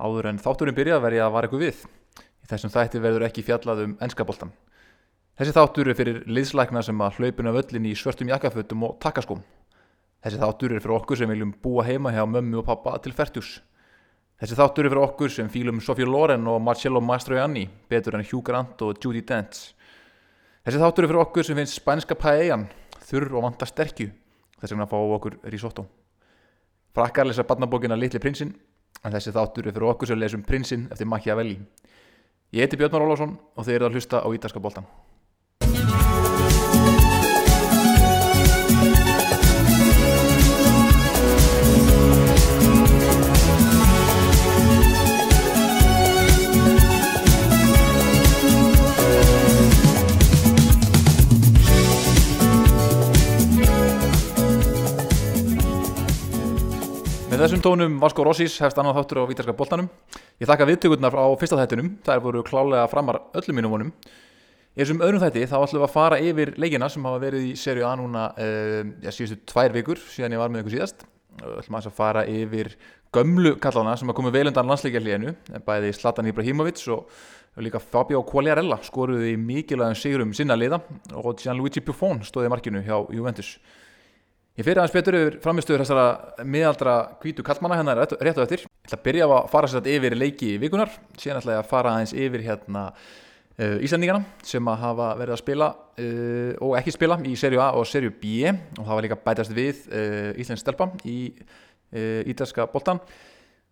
Áður en þátturinn byrjað verði að vara ykkur við. Í þessum þætti verður ekki fjallað um ennskaboltan. Þessi þáttur er fyrir liðslækna sem að hlaupina völlin í svörtum jakkafötum og takkaskóm. Þessi þáttur er fyrir okkur sem viljum búa heima hjá mömmu og pappa til færtjús. Þessi þáttur er fyrir okkur sem fílum Sofía Loren og Marcello Mastroianni betur en Hugh Grant og Judi Dench. Þessi þáttur er fyrir okkur sem finnst spænska paellan, þurr og vanta sterkju. Þess vegna við okkur risotto. Frakkar lesa barnabókina Litli prinsinn, en þessi þáttur er fyrir okkur sem lesum prinsinn eftir Machiavelli. Ég heiti Björn Már Ólafsson og þeir eru að hlusta á Ítarska boltan. Með þessum tónum Vasko Rossis hefst annan þáttur á Vítarska boltanum. Ég þakka viðtökurnar á fyrsta þættinum, það voru klálega framar öllum mínum vonum. Í þessum öðrum þætti þá ætlum við að fara yfir leikina sem hafa verið í serju A núna uh, síðustu tvær vikur síðan ég var með ykkur síðast. Við ætlum að fara yfir gömlu kallana sem hafa komið vel undan landsleikjarlíðinu, bæði Zlatan Ibrahimovic og líka Fabio Quagliarella skoruði mikilvægum sigurum sinna liða og Gianluigi Buffon stóði markinu hjá Juventus. Ég fyrir aðeins betur yfir framistöður þessara miðaldra kvítu kallmanna hérna rétt á eftir. Ég ætla að byrja að fara sér yfir leiki vikunar, síðan ætla ég að fara aðeins yfir hérna uh, Íslandingana sem að hafa verið að spila uh, og ekki spila í serju A og serju B og það var líka bætast við uh, Íslands stelpa í ítalska boltan.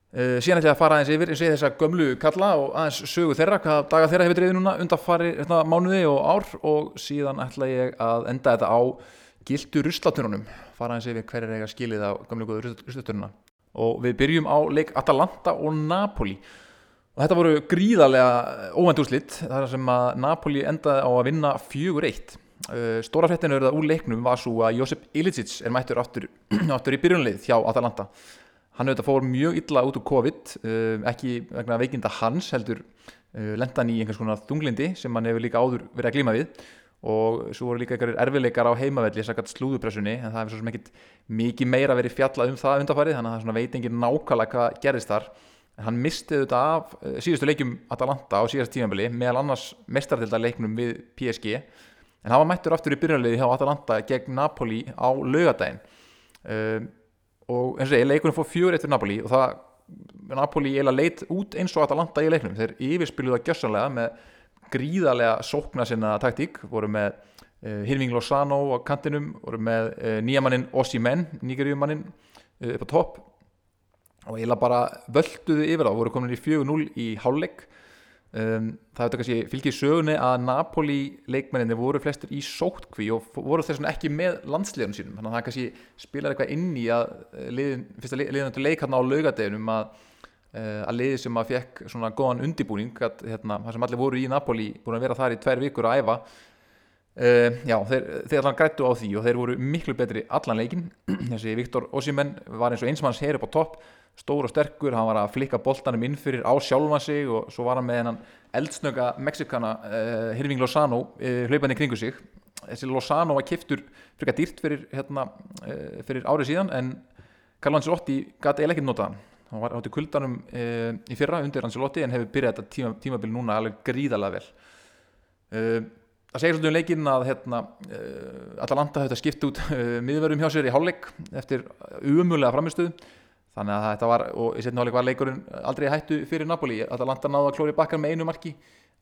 Síðan ætla ég að fara aðeins yfir, ég segi þessa gömlu kalla og aðeins sögu þeirra, hvað daga þeirra hefur dreyðið núna undan fari hérna, mánuði og ár og síðan ætla ég að enda þetta á gildu ruslatununum. Fara eins yfir hverjar eiga skilið á gamlega góðu ruslatununa og við byrjum á leik Atalanta og Napoli. Og þetta voru gríðarlega óvænt úrslitt þar sem að Napoli endaði á að vinna fjögur eitt. Stóra fréttinu er það úr leiknum var svo að Josip Ilicic er mættur aftur, aftur í byrjunleið hjá Atalanta. Hann auðvitað fór mjög illa út úr COVID ekki vegna veikinda hans heldur lendan í einhvers konar þunglindi sem hann hefur líka áður verið að glíma við og svo voru líka einhverjir erfileikar á heimavelli sakkat slúðupressunni en það hefur svo sem ekkit mikið meira verið fjallað um það undarfærið þannig að það veit engin nákvæmlega hvað gerist þar. En hann misti þetta af síðustu leikjum Atalanta á síðast tímafili meðal annars mestartilda leiknum við PSG en hann var mættur aftur í byrjanliði hjá Atalanta gegn Napoli á laugadaginn um, og eins og ég leikunum fór fjögur eitt fyrir Napoli og það Napoli eiginlega leit út eins og Atalanta í leiknum. Þeir yfirspiluða gjössanlega með gríðarlega sókna sinna taktík. Voru með uh, Hirving Lozano á kantinum, voru með uh, nýjamaninn Ossimen, nýgerjumaninn uh, upp á topp. Og eiginlega bara völduðu yfir það, voru komin í 4-0 í hálfleik. Um, það hefði kannski fylgið sögunni að Napoli leikmenninni voru flestir í sótkví og voru þess vegna ekki með landsliðum sínum, þannig að það kannski spilaði eitthvað inn í að liðin, fyrsta liðin til leik hann á laugadeginum að að liði sem að fekk svona góðan undibúning að, hérna, sem allir voru í Napoli búin að vera þar í tver vikur að æfa. Uh, já, þeir, þeir allan grættu á því og þeir voru miklu betri allan leikin þessi Viktor Ossimenn var eins og einsmanns heyr upp á topp, stór og sterkur hann var að flikka boltanum inn fyrir á sjálfan sig og svo var hann með hennan eldsnöga Mexikana, uh, Hirving Lozano uh, hlaupandi kringu sig. Þessi Lozano var kiftur frika dýrt fyrir, hérna, fyrir árið síðan en Carlo Ancelotti gæti eiginlega ekkert notaðan hann var átti kuldanum e, í fyrra undir Ancelotti en hefur byrjað þetta tíma, tímabil núna alveg gríðalega vel. E, það segir svolítið um leikinn að hérna, e, Atalanta hefði skipt út miðverðum hjá sér í hálfleik eftir umulega framistuð þannig að þetta var, og í setni hálfleik var leikurinn aldrei hættu fyrir Napoli. Atalanta náða að klóri bakkar með einu marki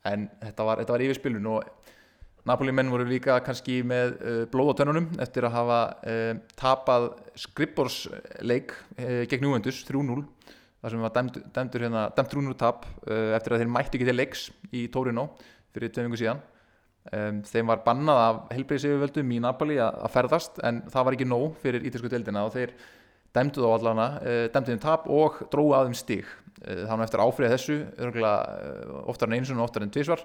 en þetta var, var yfirspilun og Napoli menn voru líka kannski með uh, blóð á tönnunum eftir að hafa uh, tapað skrippborsleik uh, gegn Júvendus 3-0 þar sem var dæmt, dæmtur hérna, dæmt 3-0 tap eftir að þeir mætti ekki til leiks í Torino fyrir tveimvingu síðan. Um, þeim var bannað af helbreyðsifjöldum í Napoli að, að ferðast en það var ekki nóg fyrir ítalsku deildina og þeir dæmtu þá allana, dæmtu þeim tap og dróðu að þeim stig. Var eftir áfriða þessu oftar en eins og oftar en tvísvar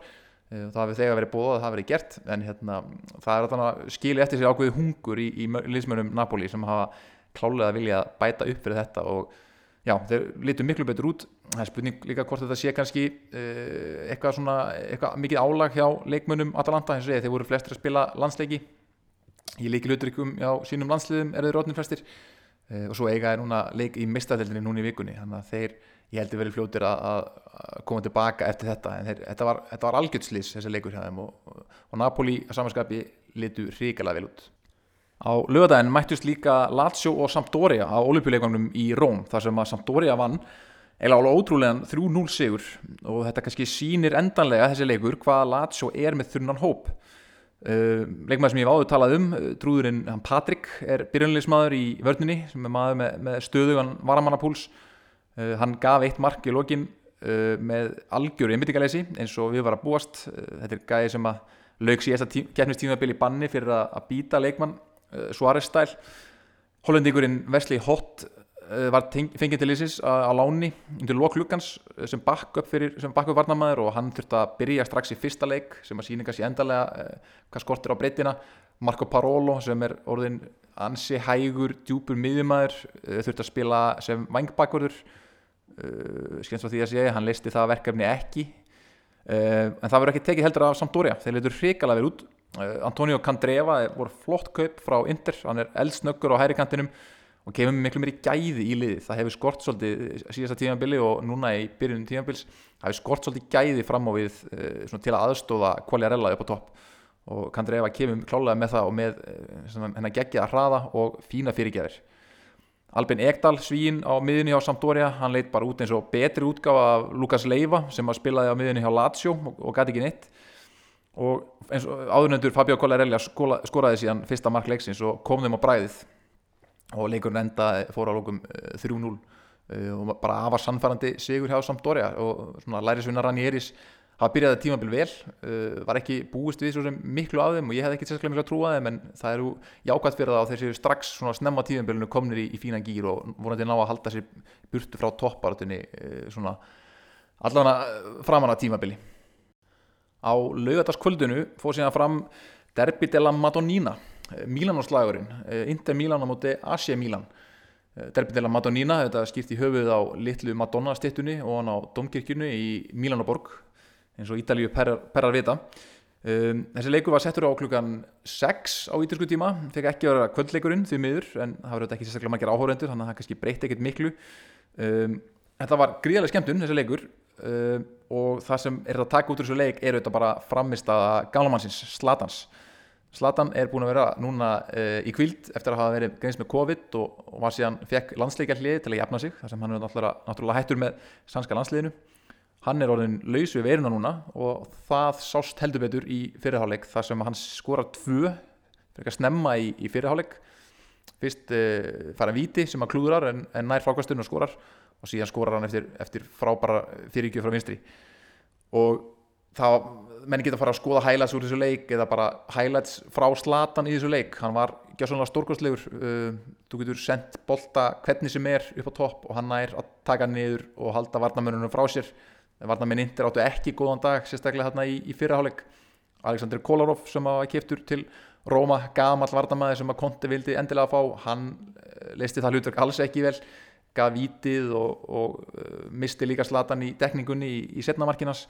það hafi þegar verið bóðað að það hafi verið gert en hérna, það er að skilja eftir sig ákveði hungur í, í liðsmönum Napoli sem hafa klálega að vilja bæta upp fyrir þetta og já, þeir litur miklu betur út. Það er spurning líka hvort þetta sé kannski uh, eitthvað svona, eitthvað mikið álag hjá leikmönum Atalanta, og ég, þeir voru flestir að spila landsleiki. Í líki lutrikum á sínum landsliðum eru þeir rótnir flestir og svo eiga er núna leik í mistadeldinni núna í vikunni. Þannig að þeir, ég heldur verið fljótir að, koma tilbaka eftir þetta. En þeir, þetta var, var algjörðslýs þessi leikur hjá þeim. Og, og, Napoli að samanskapi litu ríkala vel út. Á lögadaginn mættust líka Lazio og Sampdoria á olimpíuleikunum í Róm þar sem að Sampdoria vann eða alveg ótrúlegan 3-0 sigur. Og þetta kannski sýnir endanlega þessi leikur hvað Lazio er með þurnan hóp uh, leikmaður sem ég hef áður talað um uh, trúðurinn Patrik er byrjunleismadur í vörninni sem er maður með, með stöðugan varamannapúls. Uh, hann gaf eitt mark í lokin uh, með algjöru einbyttingalesi eins og við varum að búast. Þetta er gæði sem að lauk síðast að keppnistímabili banni fyrir að, að býta leikmann Suárez stæl Hollendingurinn Wesley Hott var fengið til Ísis á, á láni undir loklukkans sem backup fyrir, sem backup varnamæður og hann þurfti að byrja strax í fyrsta leik sem að síninga sér endalega uh, hvað skortir á breytina Marco Parolo sem er orðin ansi hægur, djúpur miðjumæður þurfti að spila sem vangbakverður skemmt frá því að segja hann listi það verkefni ekki. En það verður ekki tekið heldur af Sampdoria. Þeir letur hrikalega vel út. Antonio Candreva voru flott kaup frá Inter, hann er eldsnöggur á hærikantinum og kemur miklu meiri gæði í liði það hefur skort svolítið síðasta tímanbili og núna í byrjunum tímanbils það hefur skort svolítið gæði fram á við uh, til að aðstóða Quagliarella upp á topp. Og Candreva kemur klálega með það og með uh, hennar geggið að hraða og fína fyrirgerðir Albin Ekdal svín á miðunni hjá Sampdoria hann leitt bara út eins og betri útgáfa af Lukas Leiva sem að spilaði á miðunni hjá Lazio og, og gæti ekki neitt. Og og áðurnöndur Fabio Collarelli skoraði síðan fyrsta mark leiksins og kom þeim á bræðið og leikurinn enda fór á lókum 3-0 og bara afar sannfærandi sigur hjá Sampdoria og svona lærisvinnar Ranieris hafa byrjaði tímabil vel. Uh, var ekki búist við svo sem miklu af þeim og ég hef ekki sérstaklega miklu að trúa þeim en það eru jákvæmt fyrir það á þessi strax svona snemma tímabilinu komnir í, í fína gýr og vonandi ná að halda sér burtu frá topparatunni uh, svona allavega framan að tímabili. Á laugardaskvöldinu fóð síðan fram Derby della Madonnina, Mílanóslagurinn, Inter Mílan á móti Asia Mílan. Derby della Madonnina, þetta skipt í höfuð á litlu Madonna stittunni og hann á domkirkjunu í Mílanóborg, eins og Ídalíu perrar, perrar vita. Um, þessi leikur var settur á klukkan 6 á ítalsku tíma, fekk ekki að vera kvöldleikurinn því miður, en það var ekki sérstaklega margir áhórendur, þannig að það kannski breytti ekkert miklu. Um, þetta var gríðarlega skemmtun, þessi leikur, um, og það sem er að taka út úr þessu leik er auðvitað bara framist að gamlamannsins Slatans Slatan er búin að vera núna uh, í kvíld eftir að hafa verið greins með COVID og, og var síðan fekk landsleikjarlið til að jafna sig þar sem hann er náttúrulega, náttúrulega hættur með sannska landsliðinu. Hann er orðin laus við veruna núna og það sást heldur betur í fyrirháleik þar sem hann skorar tvö fyrir að snemma í, í fyrirháleik fyrst uh, fara viti sem að klúðrar en, en nær frákvæmstunum og skorar og síðan skorar hann eftir, eftir frábara fyrirgjöf frá vinstri. Og þá menn geta að fara að skoða highlights úr þessu leik eða bara highlights frá slatan í þessu leik. Hann var gjáðsvonlega stórkostlegur uh, þú getur sendt bolta hvernig sem er upp á topp og hann nær að taka niður og halda varnamönunum frá sér. Varnamenn indir áttu ekki góðan dag sérstaklega hérna í, í fyrraháleik Aleksandr Kolarov sem hafa kiptur til Róma, gamall varnamæði sem að Konti vildi endilega að fá hann uh, leisti það hlutverk alls ekki vel gaf vítið og, og uh, misti líka slatan í dekningunni í, í setnamarkinas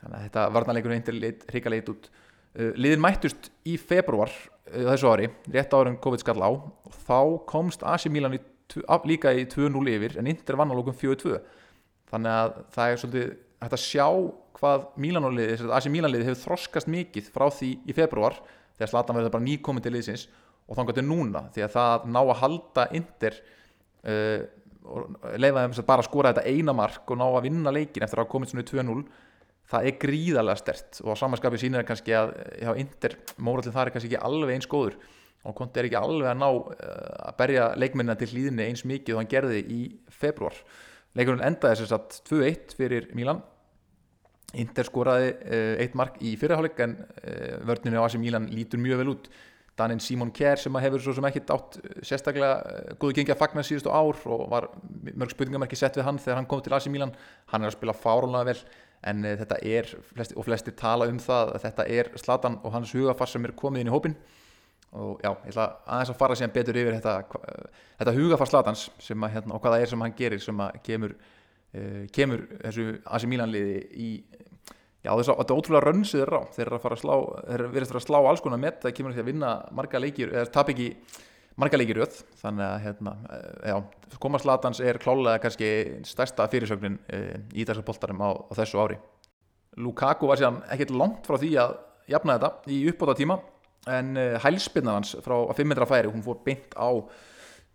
þannig að þetta varnarleikunum eindir hrika leit út. Uh, liðin mættust í februar uh, þessu ári, rétt árum COVID skall á. Og þá komst Asi Milan í, líka í 2-0 yfir en Inter vann á lókum 4-2 þannig að það er svolítið hægt að sjá hvað Milanoliði, Asi Milanliði hefur þroskast mikið frá því í februar þegar slatan verður bara nýkominn til liðsins og þetta er núna því að það ná að halda Inter uh, leifa þeim bara að skora þetta eina mark og ná að vinna leikin eftir að hafa komið svona í 2-0 það er gríðarlega stert og á samanskapið sínir kannski að hjá Inder mórallin það er kannski ekki alveg eins góður og konti er ekki alveg að ná uh, að berja leikminna til hlýðinni eins mikið og hann gerði í februar leikurinn endaði þess að 2-1 fyrir Mílan Inder skoraði uh, eitt mark í fyrirháleik en vörninu á Asi Mílan lítur mjög vel út. Danin Simon Kjær sem hefur svo sem ekki átt eh, sérstaklega eh, góðu gengi að fagna síðustu ár og var mörg spurningamarki sett við hann þegar hann kom til AC Milan. Hann er að spila fárunlega vel en uh, þetta er, flesti, og flestir tala um það að þetta er Zlatan og hans hugafar sem er komið inn í hópin og já, ég ætla aðeins að fara síðan betur yfir þetta, þetta hugafar Zlatans sem að, hérna, og hvað það er sem hann gerir sem að kemur, uh, kemur þessu AC Milan liði í Já þess að þetta er ótrúlega rönnsið þeirra á þeir eru að fara að slá þeir eru verið að slá alls konar með það kemur því að vinna marga leikir eða tap ekki marga leikir röð þannig að hérna, já, komast Latans er klálega kannski stærsta fyrirsögnin í þessar boltarum á, á þessu ári. Lukaku var síðan ekkert langt frá því að jafna þetta í uppbóta tíma en hælspinnan hans frá 5 metra færi hún fór beint á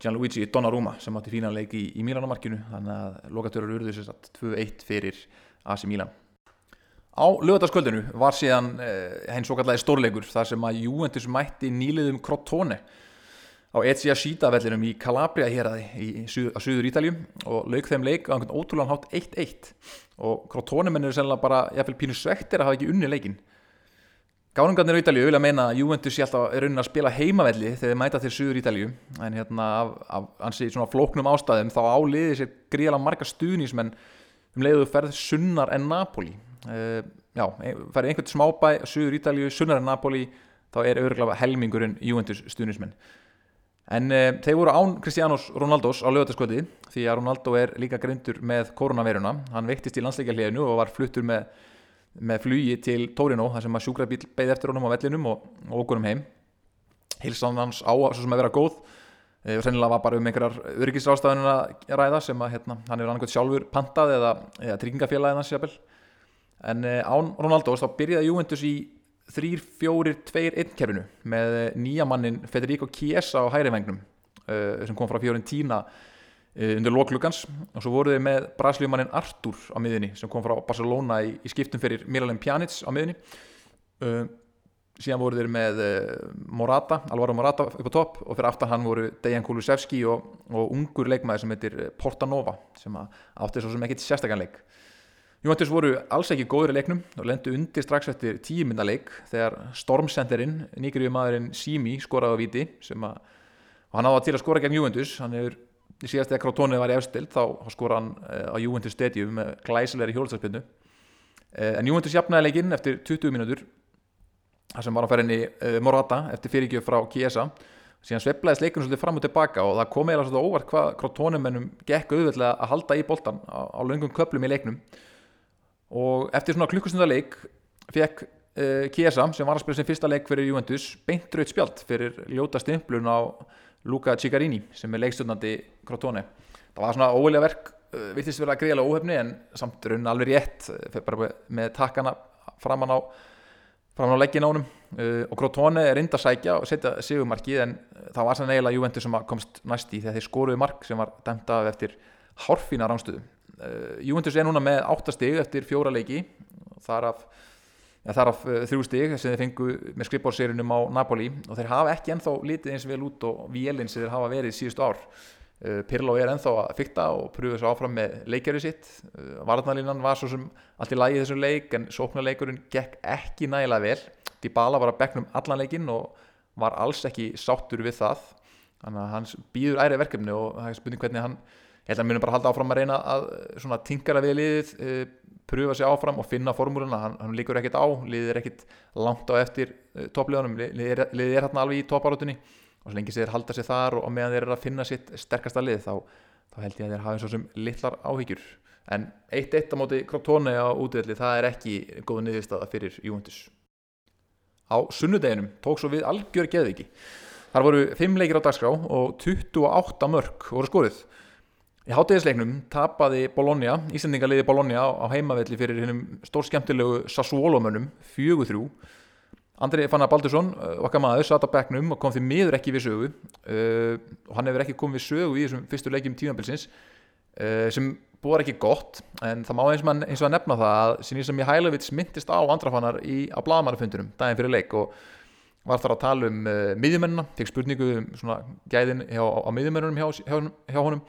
Gianluigi Donnarumma sem átti fína leik í, í Milanomarkinu þannig að lokatörur urðu sér satt 2-1 fyrir AC Milan. Á lögataskvöldinu var síðan eh, henn svo kallega stórleikur þar sem að Juventus mætti nýliðum Crotone á Ezia Sita vellinum í Calabria hér að Suður Ítaljum og lauk þeim leik á einhvern ótrúlega hátt 1-1 og Crotone mennir er sennilega bara jafnvel pínu svektir að hafa ekki unni leikin Gáningarnir á Ítalju vilja meina að Juventus sé alltaf raunin að spila heimavelli þegar þeir mæta til Suður Ítalju en hérna af, af ansi svona flóknum ástæðum þá áliði sér gríðalega marga stuðnismenn um leiðu ferð sunnar en Napoli. Uh, já, ferði einhvern smábæ Suður Ítalju sunnar en Napoli þá er öruglega helmingurinn Juventus stuðnismenn en uh, þeir voru án Cristianos Ronaldos á lögataskvöldi því að Ronaldo er líka greindur með koronaviruna hann veiktist í landsleikja hliðinu og var fluttur með með flugi til Torino þar sem að sjúkrabíl beði eftir honum á vellinum og, og okkur um heim. Hilsan hans á svo sem að vera góð. E, sennilega var bara um einhverjar öryggisrástaðunum að ræða sem að hérna, hann er annarkot sjálfur pantað eða, eða tryggingafélagið hans jafnvel. En e, án Ronaldo þá byrjaði Juventus í 3-4-2-1 kerfinu með nýja mannin Federico Chiesa á hæri vengnum e, sem kom frá Fiorentina Eh, undir lóklugans og svo voru þeir með braslíumannin Artur á miðinni sem kom frá Barcelona í, í skiptum fyrir Miralem Pjanic á miðinni uh, síðan voru þeir með uh, Morata, Alvaro Morata upp á topp. Og fyrir aftan hann voru Dejan Kulusevski og, og ungur leikmaði sem heitir Portanova sem átti svo sem ekkit sérstakanleik Juventus voru alls ekki góður í leiknum og lendu undir strax eftir tímyndarleik þegar Stormcenterinn, nýgriðu maðurinn Simi skoraði á viti sem að og hann áða til að skora gegn Juventus. Hann hefur í síðast eða Krátónið var í efstild þá skor hann uh, á Juventus Stadium með glæsilegri hjólsarspinnu uh, eh, en Juventus jafnaði leikinn eftir 20 mínútur þar sem var á ferðinni uh, Morata eftir fyrirgjöf frá Chiesa. Síðan svepplaðist leikinu svolítið fram og tilbaka og það kom eiginlega svolítið óvart hvað Krátónumennum gekk auðvitað að halda í boltan á, á löngum köplum í leiknum og eftir svona klukkustundar leik fekk Chiesa sem var að spila sem fyrsta leik fyrir Juventus beint raut spjald fyrir ljóta stimplun á Luca Cigarini sem er leikstjórnandi Crotone. Það var svona óvilja verk uh, vittist verið að greiðlega óhefni en samt raun alveg rétt uh, bara með takkana framan á framan á leggin ánum uh, og Crotone er rinda að sækja og setja sigumarki en það var sann eiginlega Juventus sem komst næst í þegar þeir skoruði mark sem var dæmt af eftir hárfína ránstöðu Juventus er núna með 8 stig eftir fjóra leiki. Þar af þar af uh, þrjú stig sem þeir fengu með skrippbórserinum á Napoli. Og þeir hafa ekki ennþá lítið eins vel út og vélinn sem þeir hafa verið síðust ár. Uh, Pirlo er ennþá að fykta og pröfa þessu áfram með leikjari sitt. Varnalínan var svo sem allt í lagi þessum leik en sóknarleikurinn gekk ekki nægilega vel. Dybala var að begnum allan leikinn og var alls ekki sáttur við það. Þannig að hans býður æri verkefni og það er spurning hvernig hann ég held að hann munum bara halda áfram að reyna að tinkara við liðið pröfa sig áfram og finna formúluna. Hann, hann líkur ekkert á, liðir ekkert langt á eftir uh, toppliðanum liðir, liðir er hérna alveg í toparátunni og svo lengi þeir halda sig þar og, og meðan þeir eru að finna sitt sterkasta lið þá, þá held ég að þeir hafa eins og sem litlar áhyggjur. En 1-1 á móti Krotóni á útvöldi það er ekki góð niðurstaða fyrir Juventus. Á sunnudeginum tók svo við algjör geðviki þar voru 5 leikir á dagskrá og 28 mörg voru skorið Í háttegisleiknum tapaði Bologna, Íslandingaliði Bologna á, á heimavelli fyrir hennum stór skemmtilegu Sassuolo-mönnum, fjögur þrjú. Andri Fannar Baldursson, uh, okkar maður, satt á begnum og kom því miður ekki við sögu uh, og hann hefur ekki komið við sögu í þessum fyrstu leikjum tímabilsins uh, sem búið ekki gott en það má eins að, eins og að nefna það að Sinisa Mihailovic myndist á Andrafannar í, á blagamannafundunum daginn fyrir leik og var þar að tala um uh, miðjumennina, fekk spurningu um svona gæðin hjá, á miðjumennunum hjá, hjá, hjá honum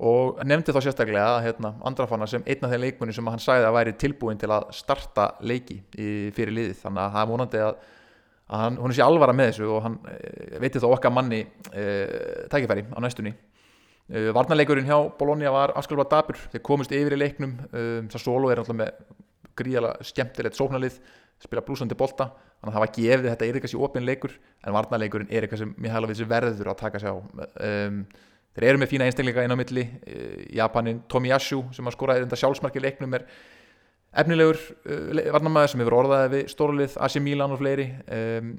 og nefndi þá sérstaklega að hérna, Andrafanna sem einn af þeim leikmunni sem hann sagði að væri tilbúin til að starta leiki í, fyrir liðið. Þannig að það er múnandi að, að hann, hún er sér alvara með þessu og hann e, veitir þá okkar manni e, tækifæri á næstunni. E, Varnarleikurinn hjá Bologna var afskalvað dabur, þeir komist yfir í leiknum. Það solo er alltaf með gríðala skemmtilegt sóknarlið spila blúsandi bolta, þannig að það var gefið þetta er eitthvað sér opinn leikur en varnarleikurinn er eitthvað sem mér hefði verður að taka sér á. Um, þeir eru með fína einstakleika inn á milli eh, Japanin Tomiyasu sem að skora þetta sjálfsmarki leiknum er efnilegur uh, varnamæður sem hefur orðaði við stórlið AC Milan og fleiri. Um,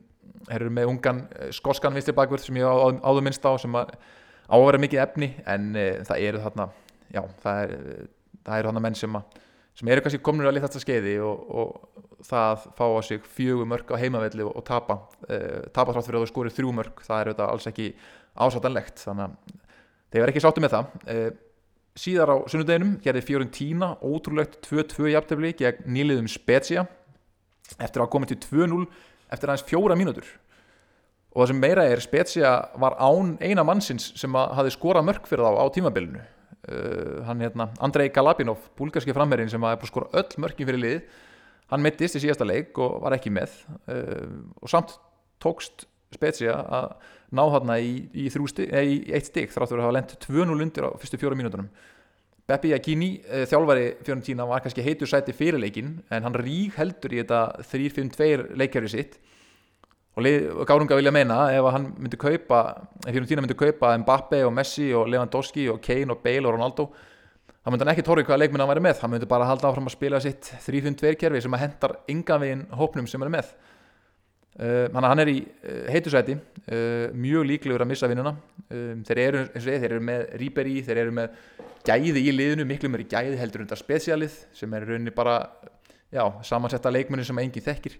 eru með ungan eh, skoskan vinstri bakvörð sem ég áður minnst á sem að á að vera mikið efni en e, það eru þarna já, það, er, eru þarna menn sem, að, sem eru kannski komin að litast að skeiði og, og það fá á sig fjögur mörg á heimavelli og, og tapa e, tapa þrátt fyrir að þú skorir þrjú mörg það er auðvitað alls ekki ásættanlegt þannig að þeir verður ekki sáttu með það e, síðar á sunnudeginum gerði Fiorentina ótrúlegt 2-2 jafntefli gegn nýliðum Spezia eftir að koma til 2-0 eftir aðeins fjóra mínútur. Og það sem meira er Spezia var án eina mannsins sem hafi skorað mörg fyrir þá á tímabilinu. Uh, hann hérna Andrei Galabinov búlgarski frammerinn sem hafi skorað öll mörgin fyrir lið hann mittist í síðasta leik og var ekki með. Uh, og samt tókst Spezia að ná hann í, í, í eitt stygg þráttur að hafa lendt 2-0 undir á fyrstu fjóra mínútunum. Beppi Aquini, uh, þjálfari Fiorentina var kannski heitur sæti fyrir leikin en hann rík heldur í þetta 3-5-2 leikjari sitt. Og Gárunga vilja meina ef hann myndi kaupa ef Fiorentina myndi kaupa Mbappe og Messi og Lewandowski og Kane og Bale og Ronaldo þá myndi hann ekki tóri hvaða leikminn hann væri með. Hann myndi bara halda áfram að spila sitt 3-5-2 kerfi sem að hendar yngan veginn hópnum sem hann er með þannig uh, að hann er í uh, heitusæti uh, mjög líklegur að missa vinnuna. Um, þeir eru, þeir, eru með Ríberi þeir eru með gæði í liðinu miklu í gæði heldur undar spesialið sem er rauninni bara já, samansetta leikmennin sem enginn þekkir.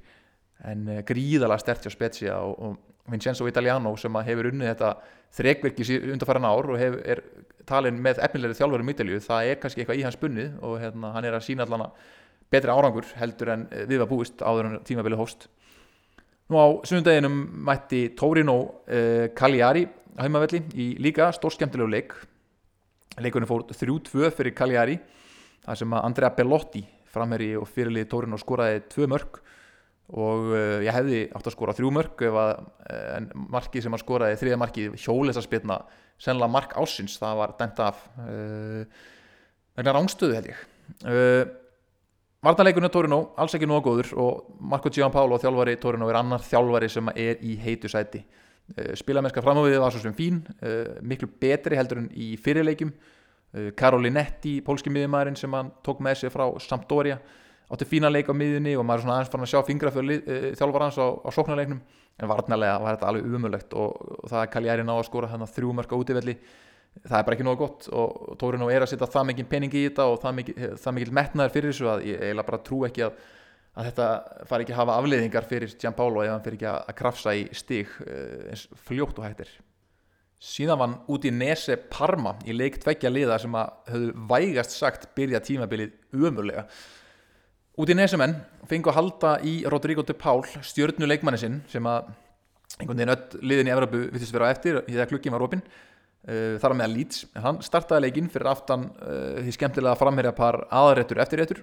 En gríðala stert hjá Spezia og, og Vincenzo Italiano sem hefur unnið þetta þrekverki undarfæran ár og hef, er talin með efnilegri þjálfurum Ítalju, það er kannski eitthvað í hans bunnið og hérna, hann er að sína allan betri árangur heldur en eh, við var búist áður en tímabili hóst Nú á sunnundaginum mætti Torino uh, Cagliari á heimavelli í líka stórskemtilegu leik. Leikunum fór 3-2 fyrir Cagliari þar sem að Andrea Bellotti framherri og fyrirlið Torino skoraði 2 mörg og uh, ég hefði átt að skora þrjú mörg ef að uh, markið sem hann skoraði þriða markið hjólesaspilna sennilega mark ásins, það var dæmt af uh, vegna rángstöðu held ég Vartanleikunni Torino, alls ekki nógu góður og Marco Gianpaolo, þjálfari Torino er annar þjálfari sem er í heitu sæti. Spilamennska framöfiðið var svo sem fín miklu betri heldur en í fyrirleikum Karolinetti, pólski miðjumæðurinn sem hann tók með sig frá Sampdoria átti fína leik á miðunni og maður er svona aðeins fann að sjá fingra fyrir þjálfar hans á, á sóknarleiknum. En varnarlega var þetta alveg umulögt og, og það er Kaljæri ná að skora þannig að þrjú mörg á útífelli það er bara ekki nógu gott og Tórinu er að setja það mikið pening í þetta og það mikið, það mikið metnaður fyrir þessu að ég eiginlega bara trú ekki að, að þetta fari ekki að hafa afleiðingar fyrir Gianpaolo ef hann fyrir ekki að, að krafsa í stig uh, eins fljótt og hættir síðan vann út í Nese Parma í leik tveggja liða sem að höfðu vægast sagt byrja tímabilið umurlega Út í nesumenn fengu að halda í Rodrigo de Paul stjörnu leikmanni sinn sem að einhvern veginn öll liðin í Evropu vittist vera á eftir því að klukkin var opinn þar á meðan Leeds, hann startaði leikinn fyrir aftan uh, því skemmtilega framherja par aðrættur eftirréttur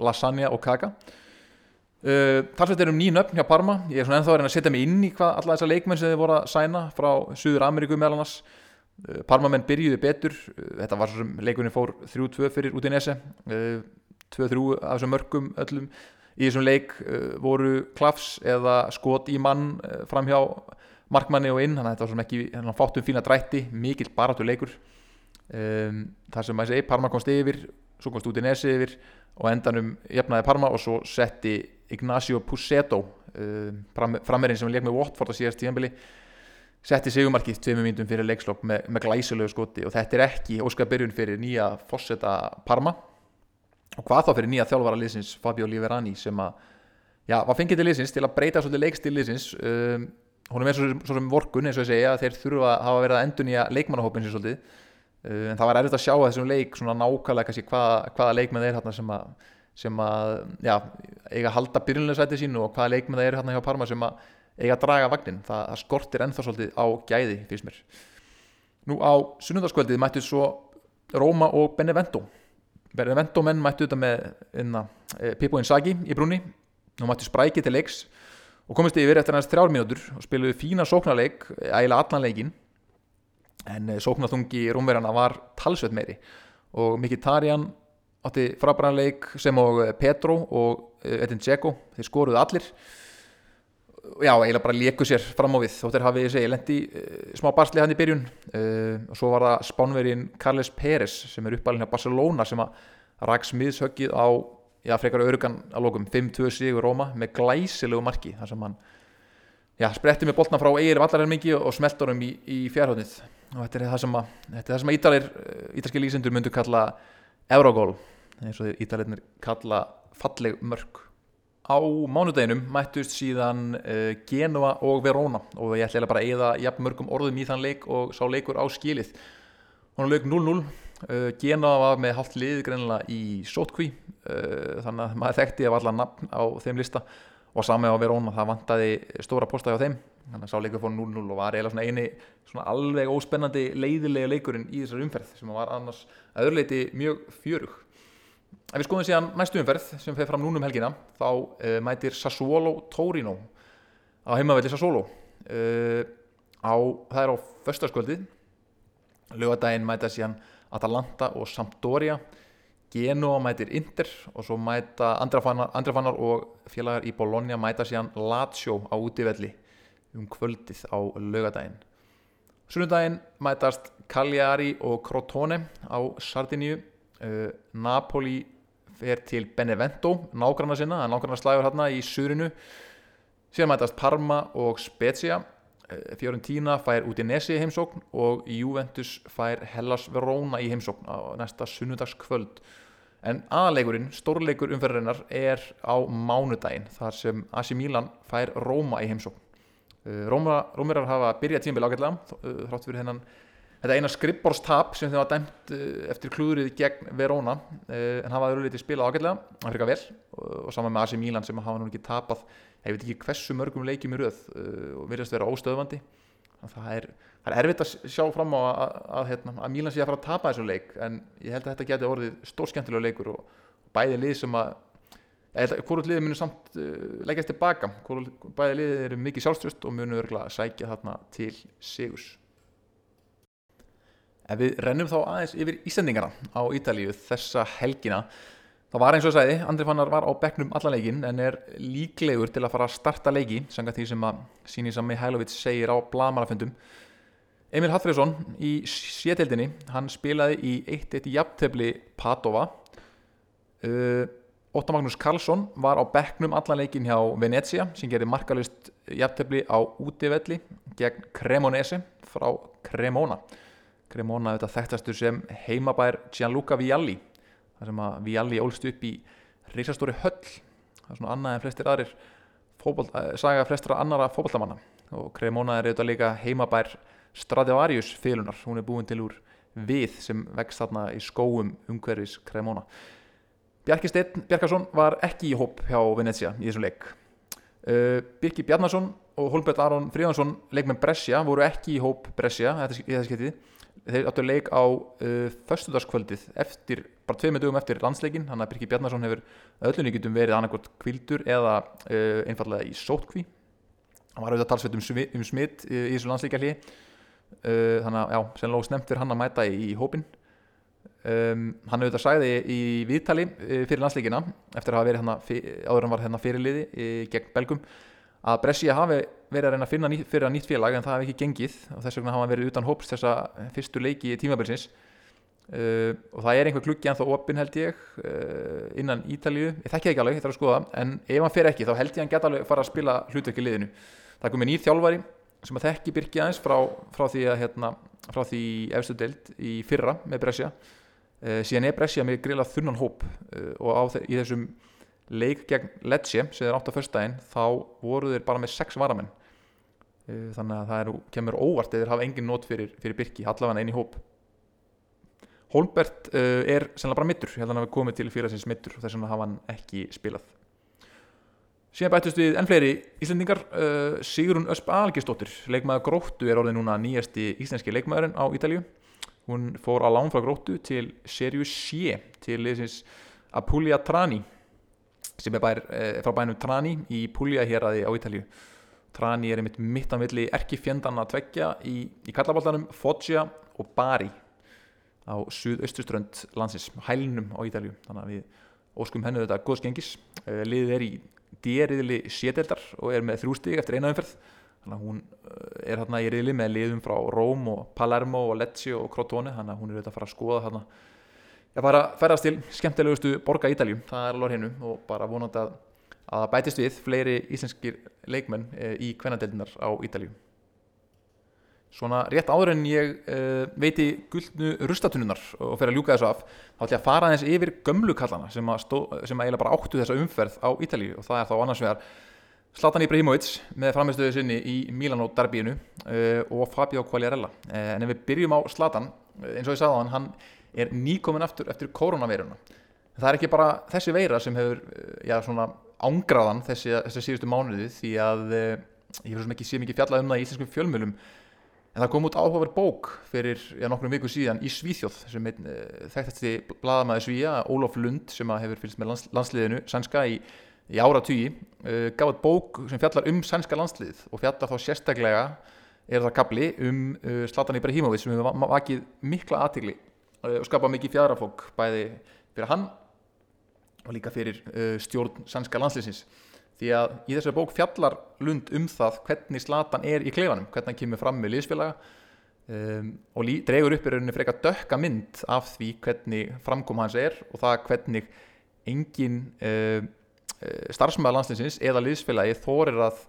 lasagna og kaka uh, Talsveit er um nýjum nöfn hjá Parma ég er svona ennþá að reyna að setja mig inn í hvað alla þessar leikmenn sem þið voru að sæna frá Suður Ameríku meðal annars. Uh, Parma menn byrjuði betur þetta var svo sem leikunni fór 3-2 fyrir út í nese 2-3 af þessum mörgum öllum í þessum leik voru klafs eða skot í mann uh, fram hjá markmanni og inn þannig að þetta var svona ekki, hann fátt um fína drætti mikill baráttu leikur. Um, þar sem maður segi, Parma komst yfir svo komst út í nesi yfir og endanum jafnaði Parma og svo setti Ignacio Pusetto um, frammerinn sem leik með Watford á síðast tíðanbili setti sigumarkið tveimum mínutum fyrir leikslokk með, með glæsilegu skoti. Og þetta er ekki óskabyrjun fyrir nýja fósetta Parma. Og hvað þá fyrir nýja þjálfvara liðsins Fabio Liverani sem að já, var fengið til liðsins til að breyta svolítið leikstil liðsins. Um, hún er með svo, svo sem vorkun eins og ég segja þeir þurfa að hafa verið að endur nýja leikmannahópin sér svolítið. Uh, en það var erfitt að sjá þessum leik svona nákvæmlega kannski hvaða, hvaða leikmenn hérna sem að, sem að já, eiga að halda byrjunlega sætið sínu og hvaða leikmenn þeir hérna hjá Parma sem að eiga að draga vagnin, það, það skortir ennþá svolítið á gæði fyrst mér. Nú á sunnundaskvöldið mættu svo Róma og Benevento. Benevento menn mættu þetta með inna, e, Pippo Inzaghi í brúni og mættu spræki til leiks og komist yfir eftir hans þrjár mínútur og spiluði fína sóknarleik, ægilega allan leikin en e, sóknarþungi rúmverjana var talsveit meiri. Og Mkhitaryan átti frábæranleik sem og e, Petro og Edin Dzeko, þeir skoruði allir. Já, eiginlega bara léku sér fram á við. Þóttir hafið ég segi, lendi smá barsli hann í byrjun. Og svo var það spánvergin Carles Pérez sem er uppalinn á Barcelona sem að raks miðshöggið á já, frekar örugan að lókum 5-2 sigur Róma með glæsilegu marki þar sem hann já, spretti með boltna frá eigir vallarhelmingi og smeltur um í, í fjárhóðnið og þetta er það sem að, það sem að ítalir, ítalski lýsendur myndu kalla Eurogól, eins og ítalirnir kalla falleg mörg á mánudeginum mættust síðan uh, Genua og Verona og ég ætla bara að eða jafn mörgum orðum í þann leik og sá leikur á skilið. Hún leik 0-0 Uh, Genoa var með halvt lið greinilega í sótkví. Uh, þannig að maður þekkti að valla nafn á þeim lista og sami á Verona það vantaði stóra postaði á þeim. Þannig að sá leikur fór 0-0 og var eiginlega svona eini svona alveg óspennandi leiðilega leikurinn í þessar umferð sem var annars aðurleiti mjög fjörug Ef við skoðum síðan næstu umferð sem feð fram núnum helgina þá uh, mætir Sassuolo Torino á heimavelli Sassuolo. Á, það er á förstaskvöldið lögadaginn mæta síðan Atalanta og Sampdoria. Genoa mætir Inter og svo mæta Andrefannar og félagar í Bologna mæta síðan Lazio á útivelli um kvöldið á lögadaginn Sunnudaginn mætast Cagliari og Crotone á Sardiníu uh, Napoli fer til Benevento nágranna sinna, nágranna slægur hérna í Surinu síðan mætast Parma og Spezia. Eh, Fiorentina fær Udinese í heimsókn og Juventus fær Hellas Verona í heimsókn á næsta sunnudagskvöld. En aðalegurinn, stórleikur umferðarinnar er á mánudaginn þar sem AC Milan fær Róma í heimsókn. Eh, Róma, Rómirar hafa byrjað tímbil ágætlega eh, þrátt fyrir hennan þetta eina skrippborstap sem þeim var dæmt eftir klúðrið gegn Verona en hafa auðvitað spilað ágætlega, það fyrir vel og saman með AC Milan sem hafa nú ekki tapað ég veit ekki hversu mörgum leikjum í röð uh, og virðast vera óstöðvandi. Það er, það er erfitt að sjá fram á að, að, hérna, að Mílan sé að fara að tapa þessu leik en ég held að þetta geti orðið stórskjöntilega leikur og bæði lið sem að hvort liðið munir samt uh, leggjast tilbaka, bæði liðið eru mikið sjálfströst og munir örgulega að sækja þarna til sigurs. Ef við rennum þá aðeins yfir Ísendingana á Ítalíu þessa helgina Það var eins og sæði, Andri Fannar var á bekknum alla leikin en er líklegur til að fara að starta leiki, sanga því sem að síni sem Mihailovic segir á blamarafundum. Emil Hallfriðsson í sétildinni, hann spilaði í 1-1 jafntefni Padova. Uh, Óttar Magnús Karlsson var á bekknum alla leikin hjá Venezia sem gerði markalist jafntefni á útivelli gegn Cremonese frá Cremona. Cremona þetta þekktastur sem heimabær Gianluca Vialli þar sem að Vialli ólst upp í reysastóri höll. Það er svona annað en flestir aðrir fótbolt, eh, saga flestra annara fókbaltamanna og Cremona er auðvitað líka heimabær Stradivarius félunar, hún er búin til úr við sem vext þarna í skóum umhverfis Cremona. Bjarki Steinn Bjarkarsson var ekki í hóp hjá Venecia í þessu leik. Uh, Birki Bjarnason og Holbert Aron Fríðansson leik með Brescia voru ekki í hóp Brescia í þessu skiptið þeir áttu leik á uh, föstudarskvöldið eftir, bara tveimur dögum eftir landsleikin hann að Birki Bjarnarsson hefur öllun ykkurtum verið annarkort kvildur eða uh, einfallega í sótkví hann var auðvitað talsveit um, um smitt í, í þessu landsleikjalli uh, þannig að já, sennilega snemt fyrir hann að mæta í, í hópin um, hann auðvitað sagði í viðtali uh, fyrir landsleikina eftir að hafa verið hann áður hann var hérna fyrirliði uh, gegn Belgum að Brescia hafi verið að reyna að finna ný, fyrir að nýtt félag en það hefði ekki gengið. Og þess vegna hafa hann verið utan hóps þessa fyrstu leiki í tímabilsins. Uh, og það er einhver klukki en þá opinn held ég uh, innan Ítalíu, ég þekki ekki alveg, ég þarf að skoða. En ef hann fer ekki þá held ég hann geta alveg fara að spila hlutvekki liðinu. Það komið nýð þjálfari sem að þekki Birki aðeins frá, frá því hérna, því efstu deild í fyrra með Brescia. Uh, síðan er Brescia með grila þunnan hóp uh, og í þessum leik gegn Lecce sem er átt á förstæðin þá voru þeir bara með sex varamenn þannig að það er, kemur óvart eða hafa engin nót fyrir, fyrir Birki allavega einn í hóp. Holbert uh, er sennilega bara mittur, ég held að hann hafi komið til fyrir sinns mittur þess vegna hafa hann ekki spilað. Síðan bættust við enn fleiri Íslandingar uh, Sigrun Ösp Algistóttir leikmaður Gróttu er orðið núna nýjasti íslenski leikmaðurinn á Ítalju hún fór á lán frá Gróttu til Serius C til Apulia Trani sem er bær, e, frá bænum Trani í Puglia hér aði á Ítalju Trani er einmitt mitt á milli erkifjöndan að tveggja í, í kallaballanum Foggia og Bari á suðaustuströnd landsins hælnum á Ítalju þannig að við óskum hennu þetta góðskengis e, liðið er í dýriðli sételdar og er með þrjústík eftir eina umferð. Þannig að hún er hérna í riðli með liðum frá Róm og Palermo og Lecce og Crotone. Þannig að hún er auðvitað að fara að skoða hérna að fara að ferast til skemmtilegustu borga Ítaljum, það er alveg hennu og bara vonandi að að bætist við fleiri íslenskir leikmenn uh, í kvennadeildinar á Ítalíu. Svona rétt áður en ég uh, veiti guldnu rustatunnunar og fer að ljúka þessu af þá ætlum ég að fara aðeins yfir gömlukallana sem að, stó, sem að eiginlega bara áttu þessa umferð á Ítalíu. Og það er þá annars vegar Zlatan Ibrahimovic með framistöðu sinni í Milano derbíinu uh, og Fabio Quagliarella. En ef við byrjum á Zlatan eins og ég sagði á hann, hann er nýkomin aftur eftir koronaveiruna það er ekki bara þessi veira sem hefur já, svona ángraðan þessi, þessi síðustu mánuði því að ég fyrir sem ekki sé mikið fjallað um það í íslenskum fjölmjölum En það kom út áhugaverð bók fyrir já, nokkrum viku síðan í Svíþjóð sem einn uh, þekktasti bladamæði Svíja, Ólof Lund sem hefur fylgst með lands, landsliðinu sænska í, í ára tugi, uh, gaf eitt bók sem fjallar um sænska landslið og fjallar þá sérstaklega er það kapli um uh, Zlatan Ibrahimovic sem hefur vakið mikla aðtigli og skapað mikið fjadrafók bæði fyrir hann og líka fyrir stjórn sænska landsliðsins. Því að í þessari bók fjallar Lund um það hvernig Zlatan er í klefanum hvernig hann kemur fram með liðsfélaga um, og dregur upp í rauninni frekar dökka mynd af því hvernig framkom hans er og það hvernig engin uh, starfsmæða landslinsins eða liðsfélagi þorir að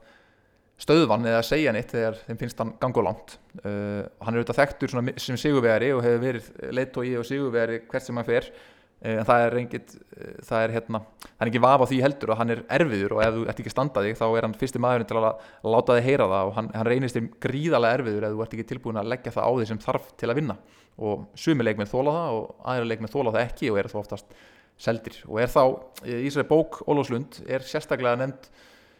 stöðvan eða segja neitt þegar þeim finnst hann gangu langt. Uh, hann er auðvitað þekktur sem sigurvegari og hefur verið leitt og í og sigurvegari hvert sem hann fer en það er engin eh, það er hérna, það er ekki vafa því heldur að hann er erfiður og ef þú ert ekki standaði þá er hann fyrsti maðurinn til að láta þig heyra það og hann, hann reynist þér gríðarlega erfiður ef þú ert ekki tilbúin að leggja það á því sem þarf til að vinna. Og sumi leikmið þóla það og aðra leikmið þóla það ekki og er þá oftast seldir. Og er þá í þessari bók Ólóslund er sérstaklega nefnd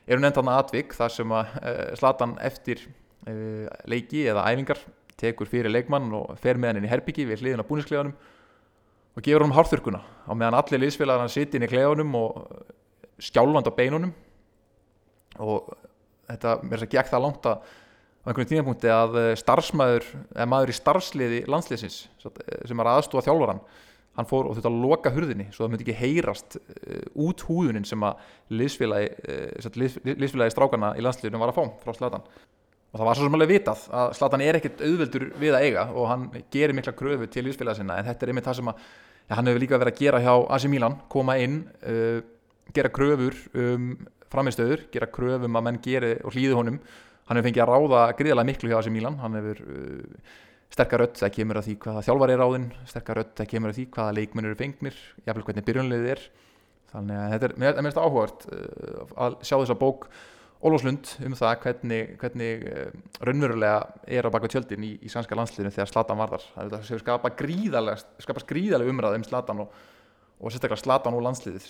eru nefnd hann að atvik þar sem að uh, Slatan eftir uh, leiki eða æfingar tekur fyrir leikmann og fer með hann inn í herbyggi við hliðin á búniskleganum og gefur honum hárþurkuna á meðan allir liðsfélagar hann sitt inn í klefunum og skjálfand á beinunum. Og þetta mér er ekki það langt að á einhvern tímapunkti að eh, starfsmæður eða maður í starfsliði landsliðsins eh, sem er aðstúa þjálfvaran hann fór og þetta að loka hurðinni svo það myndi ekki heyrast uh, út húðunin sem að liðsfélagi, liðsfélagi strákana í landsliðunum var að fá frá Slatan og það var svo sem alveg vitað að Slatan er ekkert auðveldur við að eiga og hann gerir mikla kröfu til liðsfélagi sinna. En þetta er einmitt það sem að ja, hann hefur líka verið að gera hjá AC Milan koma inn, uh, gera kröfur um framistöður, gera kröfum að menn geri og hlýði honum. Hann hefur fengið að ráða gríðarlega miklu hjá AC Milan. Hann hefur uh, sterkar rött það kemur að því hvaða þjálfar er ráðinn sterkar rött það kemur að því hvaða leikmennur eru fengnir jáfnveg hvernig byrjunliðið er. Þannig að þetta er, mér finnst það áhugart uh, að sjá þessa bók Ólóslund um það hvernig, hvernig uh, raunverulega er á baka tjöldin í, í sannska landsliðinu þegar Slatan var þar. Það hefur skapað gríðalega, skapa umræð um Slatan og, og sérstaklega Slatan og landsliðið.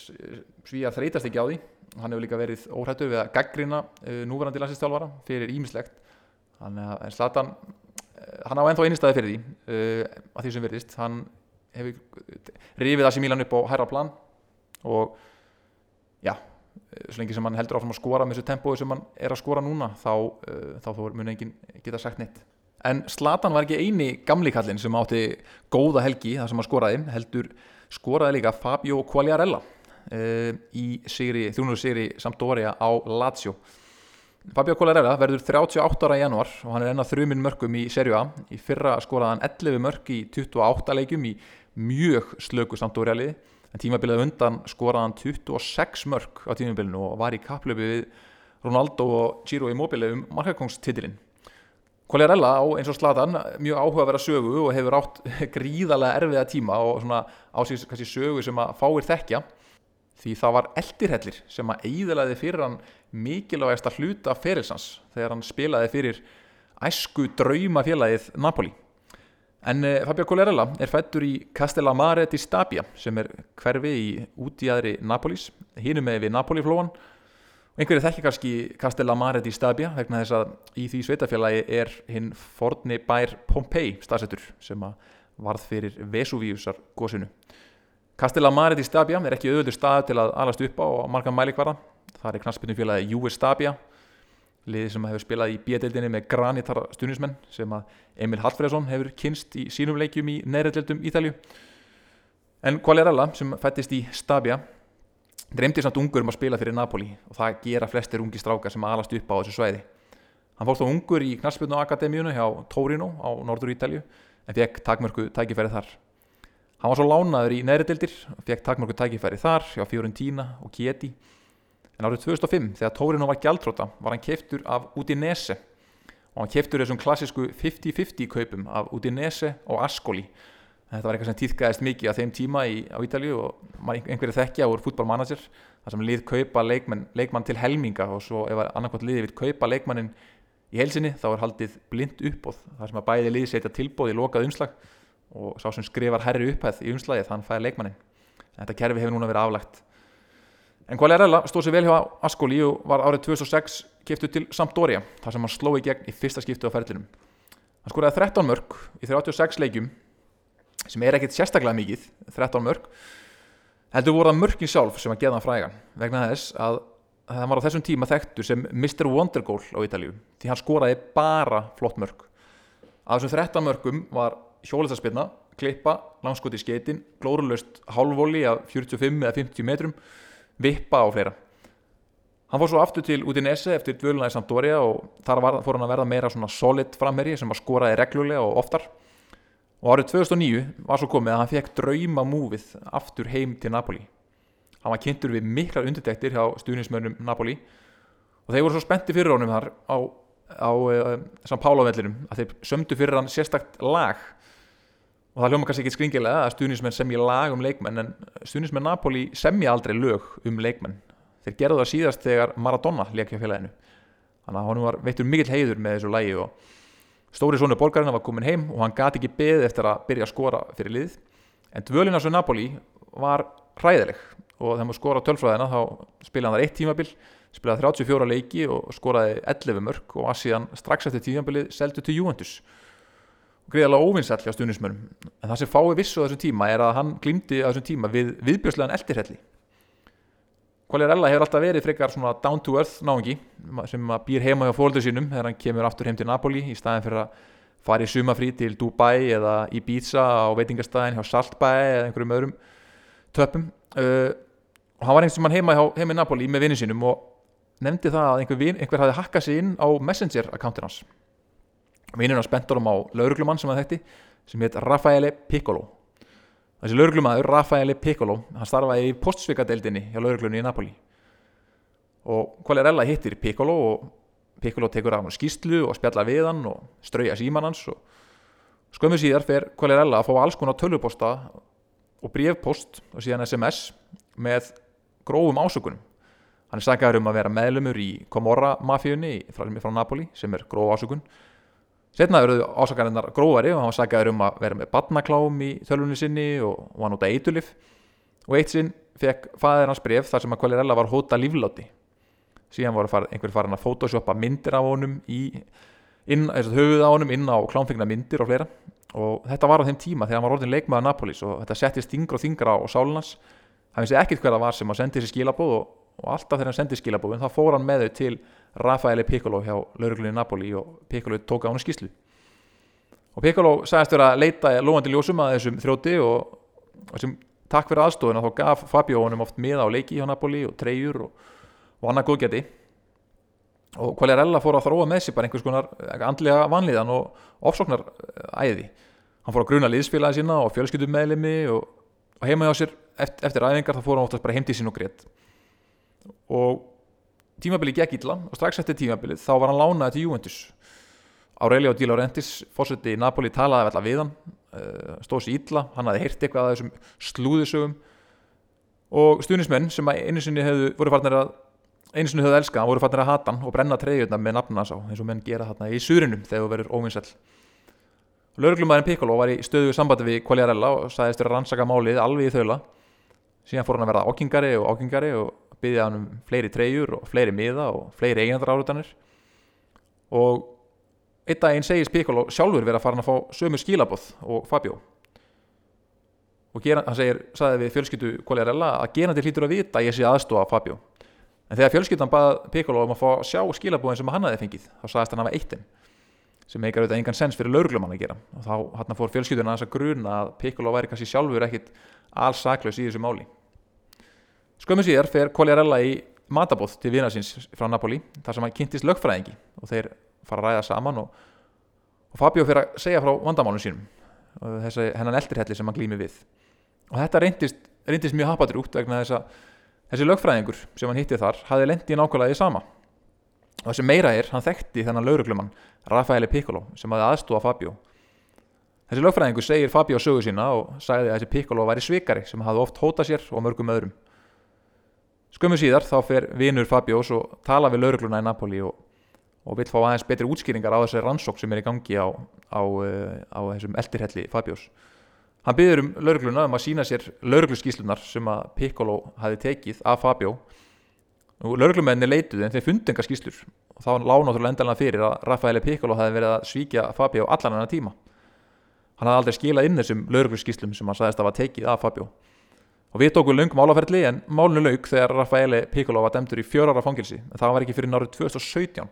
Svíja þreytast ekki á því. Hann hefur líka verið óhættu við að gaggrina uh, núverandi landslistjálfara fyrir ímislegt þannig að Slatan uh, hann á ennþá einnigstæði fyrir því að því sem verðist hann hefur rifið að sér Mílan upp á hæra plan og já svo lengi sem hann heldur áfram að skora með þessu tempói sem hann er að skora núna þá, uh, þá mun enginn geta sagt neitt. En Slatan var ekki eini gamli kallin sem átti góða helgi þar sem hann skoraði heldur skoraði líka Fabio Quagliarella uh, í þjónuðu sigri Sampdoria á Lazio. Fabio Quagliarella verður 38 ára í januar og hann er ennað þrjuminn mörgum í serju A. Í fyrra skoraði hann 11 mörg í 28 leikum í mjög slöku Sampdoria liði en tímabilið undan skoraðan 26 mörg á tímabilinu og var í kaplöfi við Ronaldo og Giro Immobile um markakongstitilinn Quagliarella á eins og Zlatan mjög áhuga að vera sögu og hefur átt gríðarlega erfiða tíma og svona á sig kannski sögu sem að fáir þekkja. Því það var eldirhellir sem að eiðilaði fyrir hann mikilvægast að hluta ferilsans þegar hann spilaði fyrir æsku draumafélagið Napoli En uh, Fabio Colerella er fættur í Castellamare di Stabia sem er hverfi í útíðaðri Napolis, hínum með við Napoli-flóan. Einhverju þekki kannski Castellamare di Stabia vegna þess að í því sveitafélagi er hinn forni bær Pompei staðsettur sem varð fyrir Vesuviusar góðsunu. Castellamare di Stabia er ekki auðvöldur stað til að alast upp á marga mælikvarða. Það er knastbyrnum félagi Juve Stabia liði sem hefur spilað í bíadeildinni með granitara stunismenn sem að Emil Hallfreðsson hefur kynst í sínum leikjum í neðrætildum Ítalju en Quagliarella sem fættist í Stabia dreymdi samt ungur um að spila fyrir Napoli og það gera flestir ungi strákar sem alast upp á þessu svæði. Hann fórst á ungur í Knarspjörnu Akademíunu hjá Torino á norður Ítalju en fekk takmörku tækifæri þar. Hann var svo lánaður í neðrætildir og fekk takmörku tækifæri þar hjá Fiorentina og Chieti en árið 2005 þegar Torino var gjaldróta var hann keiftur af Udinese. Og hann keiftur þessum klassísku 50-50 kaupum af Udinese og Ascoli. Þetta var eitthvað sem týðkaðist mikið á þeim tíma í, á Ítalju og einhverju þekkja úr fútbólmanager þar sem lið kaupa leikmann, leikmann til helminga. Og svo ef annarkvæmt liði vil kaupa leikmannin í helsinni þá er haldið blind uppbóð þar sem að bæði lið setja tilbóð í lokað umslag og sá sem skrifar herri upphæð í umslagið þann fæði leikmannin þetta kerfi hefur núna verið aflagt en Quagliarella stóð sér vel hjá Ascoli og var árið 2006 kiptu til Sampdoria þar sem hann sló í gegn í fyrsta skiptu á ferlinum hann skoraði 13 mörg í 36 leikjum sem er ekkert sérstaklega mikið 13 mörg heldur voru það mörgin sjálf sem að geða hann frægan vegna þess að það var á þessum tíma þekktur sem Mr. Wondergoal á Ítalíu því hann skoraði bara flott mörg að þessum 13 mörgum var hjóliðarspilna, klippa, langskoti í skeitin glórulöst hálfvóli af 45 eða 50 metrum vippa og fleira. Hann fór svo aftur til Udinese eftir dvöluna í Sampdoria og þar var, fór hann að verða meira svona solid framherri sem að skoraði reglulega og oftar. Og árið 2009 var svo komið að hann fekk drauma múfið aftur heim til Napoli. Hann var kynntur við miklar undirtektir hjá stuðnismönnum Napoli og þeir voru svo spennti fyrir honum þar á, á uh, São Paulo vellinum að þeir sömdu fyrir hann sérstakt lag og það hljóma kannski ekki skringilega að stuðnismenn semja lag um leikmenn en stuðnismenn Napoli semja aldrei lög um leikmenn. Þeir gerðu það síðast þegar Maradona leikja félaginu. Þannig að hann var veittur mikill heiður með þessu lagi og stóri sonu borgarina var komin heim og hann gati ekki beð eftir að byrja að skora fyrir lið. En dvölina svo Napoli var hræðileg og þegar maður skora tölfræðina þá spilaði hann þar eitt tímabil spilaði 34 leiki og skoraði 11 mörg og að síðan strax eftir tímabilið seldu til Juventus greiðalega óvinnsall hjá stunismönum en það sem fái vissu á þessum tíma er að hann glýmdi á þessum tíma við viðbjörslegan eldirhelli Quagliarella hefur alltaf verið frekar svona down to earth náðungi sem býr heima hjá fólður sínum þegar hann kemur aftur heim til Napoli í staðin fyrir að fara í sumafrí til Dubai eða Ibiza á veitingastæðin hjá Saltbæ eða einhverjum öðrum töpum uh, og hann var einhvers sem hann heima, heima í Napoli með vinnin sínum og nefndi það að einhver, vin, einhver hafði hakkað sér inn á Messenger akkántin hans vinninn hans bentur um á lauruglumann sem hann þekkti sem heit Raffaele Piccolo. Þessi lauruglumadur Raffaele Piccolo hann starfaði í postsvikadeildinni hjá lauruglunni í Napoli. Og Quagliarella hittir Piccolo og Piccolo tekur af hann skýslu og spjalla við hann og strauja síman hans og skömmu síðar fer Quagliarella að fá alls konar tölvuposta og brevpost og síðan SMS með grófum ásökunum. Hann er saggaður um að vera meðlumur í Comorra mafíunni frá, frá Napoli sem er gróf ásökun setna eru ásakarinnar grófari og hann var saggaður um að vera með badnaklám í tölvunni sinni og, hann út að eitulif og eitt sinn fekk fæðir hans bref þar sem að Quagliarella var hóta lífláti síðan voru far, einhver farin að photoshoppa myndir af honum í inn, höfuð á honum inn á klámfengna myndir og fleira. Og þetta var á þeim tíma þegar hann var orðin leikmaður Napolis og þetta settist yngra og þingra á sálunas hann vissi ekkert hver það var sem að sendi þessi skilabóð og, og alltaf þegar hann sendi skilabóðin þá fór hann með þau til Rafaeli Piccolo hjá lauruglunni Napoli og Piccolo tók á hann skíslu og Piccolo sagðist vera að leita lóandi ljósum að þessum þróti og, og sem takk fyrir aðstofuna þá gaf Fabio honum oft miða á leiki hjá Napoli og treyjur og, og annað góðgæti. Og Quagliarella fór að þróa með sér bara einhvers konar andlega vanliðan og ofsóknar æði. Hann fór að gruna liðsfélagi sína og fjölskyldum meðlemi og, og heima hjá sér eftir, eftir æfingar þá fór hann oftast bara heim til sín og greitt og tímabili gekk illa og strax eftir tímabilið þá var hann lánaði til Juventus. Aurelio Di Laurentiis fórseti í Napoli talaði alltaf við hann stóð sér illa, hann hafði heyrt eitthvað að þessum slúðisögum og stuðnismenn sem einu sinni hefðu voru farnir að einu sinni höfðu elska, voru farnir að hata hann og brenna treyjurna með nafnuna sá eins og menn gera þarna í surinum þegar þú verður óvinsall Lörglumæðin Piccolo var í stöðu sambandi við Quagliarella og sagðist þér að rannsaka málið alveg í þaula. Síðan fór hann að verða ákingari og ákingari og byggði hann um fleiri treyjur og fleiri miða og fleiri eiginandar árutanir og einn daginn segist Piccolo sjálfur verið að fara hann að fá sömu skilabóð og Fabio. Og gera, hann segir, sagði við fjölskyldu Quagliarella að gerandi hlýtur að vita að ég sé aðstofa Fabio. En þegar fjölskyldan bað Piccolo um að fá sjá skilabóðin sem hann hafi fengið þá sagðist hann að hafa eittin sem meikar auðvitað engan sens fyrir lauruglumann að gera. Og þá hann fór fjölskylduna að þess að gruna að Piccolo væri kannski sjálfur ekkit alls saklaus í þessu máli skömmu síðar fer Quagliarella í matabóð til vina síns frá Napoli þar sem hann kynntist lögfræðingi og þeir fara að ræða saman og, og Fabio fyrir að segja frá vandamálum sínum og þessi hennan eldirhelli sem hann glými við. Og þetta reyndist, reyndist mjög hapadrúgt vegna þess að þessi lögfræðingur sem hann hitti þar hafði lendi í nákvæmlega í sama. Og þessi meira er, hann þekkti þennan lauruglumann Rafaeli Piccolo sem hafði aðstúa Fabio. Þessi lögfræðingur segir Fabio sögu sína og sagði að þessi Piccolo væri svikari sem hafði oft hótað sér og mörgum öðrum skömmu síðar þá fer vinur Fabios og tala við laurugluna í Napoli og, og vil fá aðeins betri útskýringar á þessi rannsók sem er í gangi á, á, uh, á þessum eldirhelli Fabios hann byður um laurugluna um að sína sér laurugluskíslunar sem að Piccolo hafi tekið af Fabio. Lauruglumenni leituði en þeir fundi enga skíslur og þá lág náttúrulega endalega fyrir að Raffaele Piccolo hafi verið að svíkja Fabio allan enna tíma. Hann hafði aldrei skilað inn þessum laurugluskíslum sem hann sagðist að var tekið af Fabio og við tókum löng málaferli en málinu laug þegar Raffaele Piccolo var demtur í fjörara fangilsi en það var ekki fyrir nárið 2017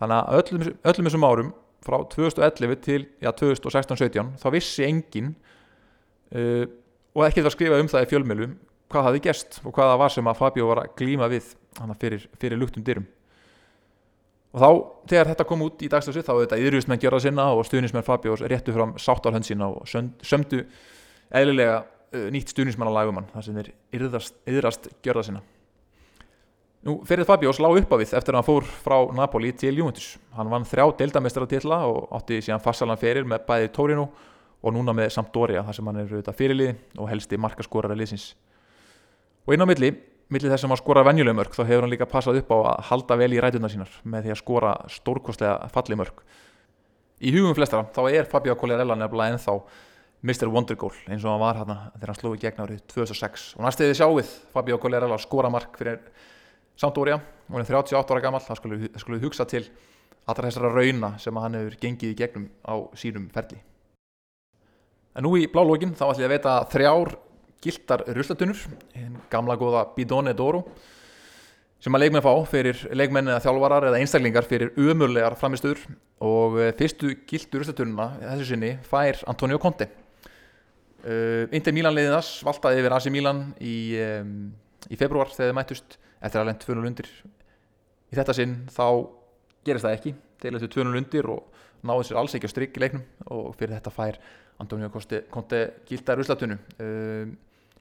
þannig að öllum, öllum þessum árum frá 2011 til ja, 2016-17 þá vissi engin uh, og ekkert var skrifað um það í fjölmjölum hvað hafði gerst og hvað það var sem að Fabio var að glíma við fyrir, fyrir luktum dyrum. Og þá þegar þetta kom út í dagstöðsu þá þetta yðrjusmenn gjörða sinna og stuðnismenn Fabios réttu fram sáttarhönd sína og sömdu eðlilega nýtt stuðnismenn á lagumann þar sem þeir yðrast, yðrast gjörða sinna Nú, fyrir Fabios lág upp á við eftir að hann fór frá Napoli til Juventus. Hann vann þrjá deildamestratilla og átti síðan fassalan ferir með bæði Torino og núna með Sampdoria þar sem hann er auðvitað fyrirlið og helsti markaskorara liðsins. Og inn á milli, milli þess að hann skora venjuleg mörg, þá hefur hann líka passað upp á að halda vel í rætuna sínar með því að skora stórkostlega falli mörg. Í hugum flestara þá er Fabio Collarella nefnilega ennþá Mr. Wondergoal eins og hann var hann þegar hann slóði gegn árið 2006 og næstuðið sjáuð Fabio Collarella skora mark fyrir Sampdoria, hún er 38 ára gammal það skulle, skulle hugsa til allra þessara rauna sem hann hefur gengið í gegnum á sínum ferli. En nú í blálógin þá ætlum ég að veita þrjár gildar ruslatunur gamla góða Bidone d'Oro sem að leikmenn fá fyrir leikmenn eða þjálfarar eða einstaklingar fyrir umurlegar framistöður og eh, fyrstu gildur ruslatununa þessu sinni fær Antonio Conte uh, Inter Milan leiðinas valtaði yfir AC Milan í, um, í februar þegar þið mættust. Eftir að lenda 2-0 undir. Í þetta sinn þá gerist það ekki. Til eftir 2-0 undir og náðu sér alls ekki á strikk í leiknum og fyrir þetta fær Antonio Conte gildar uslatunum uh,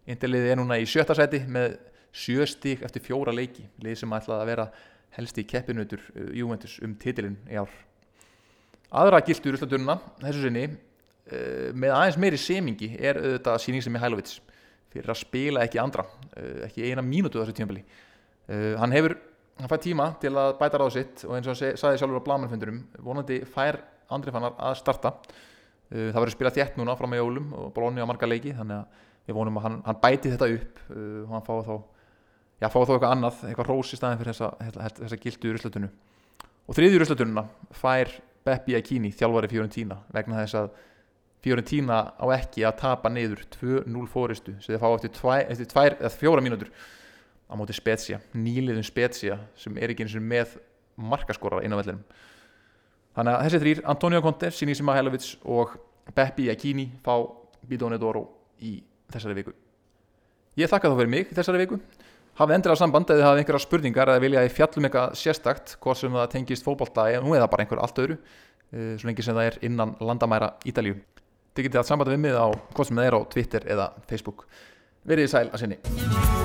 Interliði er núna í sjötta seti með sjö stík eftir fjóra leiki. Lið sem ætlaði að vera helst í keppinutur uh, Juventus um titilinn í ár. Aðra gildur uslatununa þessu sinni með aðeins meiri semingi er auðvitað síning sem er Hælovits fyrir að spila ekki andra uh, ekki eina mínútu þessu tímafili Uh, hann hefur, hann fær tíma til að bæta ráð sitt og eins og hann sagði sjálfur á blamannfundurum, vonandi fær Andri Fannar að starta. Það verður spilað þétt núna frá með jólum og bróni á marga leiki, þannig að við vonum að hann, hann bæti þetta upp og hann fái þá já, fái þá eitthvað annað, eitthvað rós í staðin fyrir þessa, þessa, þessa gildu í Ruslatunnu og þriðju í Ruslatununa fær Beppi Akini, þjálfari Fiorentína vegna þess að Fiorentína á ekki að tapa neyður 2-0 fóristu, sem þeir fá eftir, tvær, eftir tvær, fjóra mínútur á móti Spezia, nýliðum Spezia sem er ekki eins og með markaskorar inn á vellinum. Þannig að þessi þrýr, Antonio Conte, Sinisa Mihailovic og Beppi Akini fá Bidone d'Oro í þessari viku. Ég þakka þá fyrir mig þessari viku. Hafið endur á samband eða hafið einhverja spurningar eða vilja að fjallum eitthvað sérstakt hvort sem það tengist fókbólta nú er það bara einhver allt öðru eh, svo lengi sem það er innan landamæra Ítalíu þið getið að sambanda við mig á hvort sem það er á Twitter eða Facebook. Verið í sæl að sinni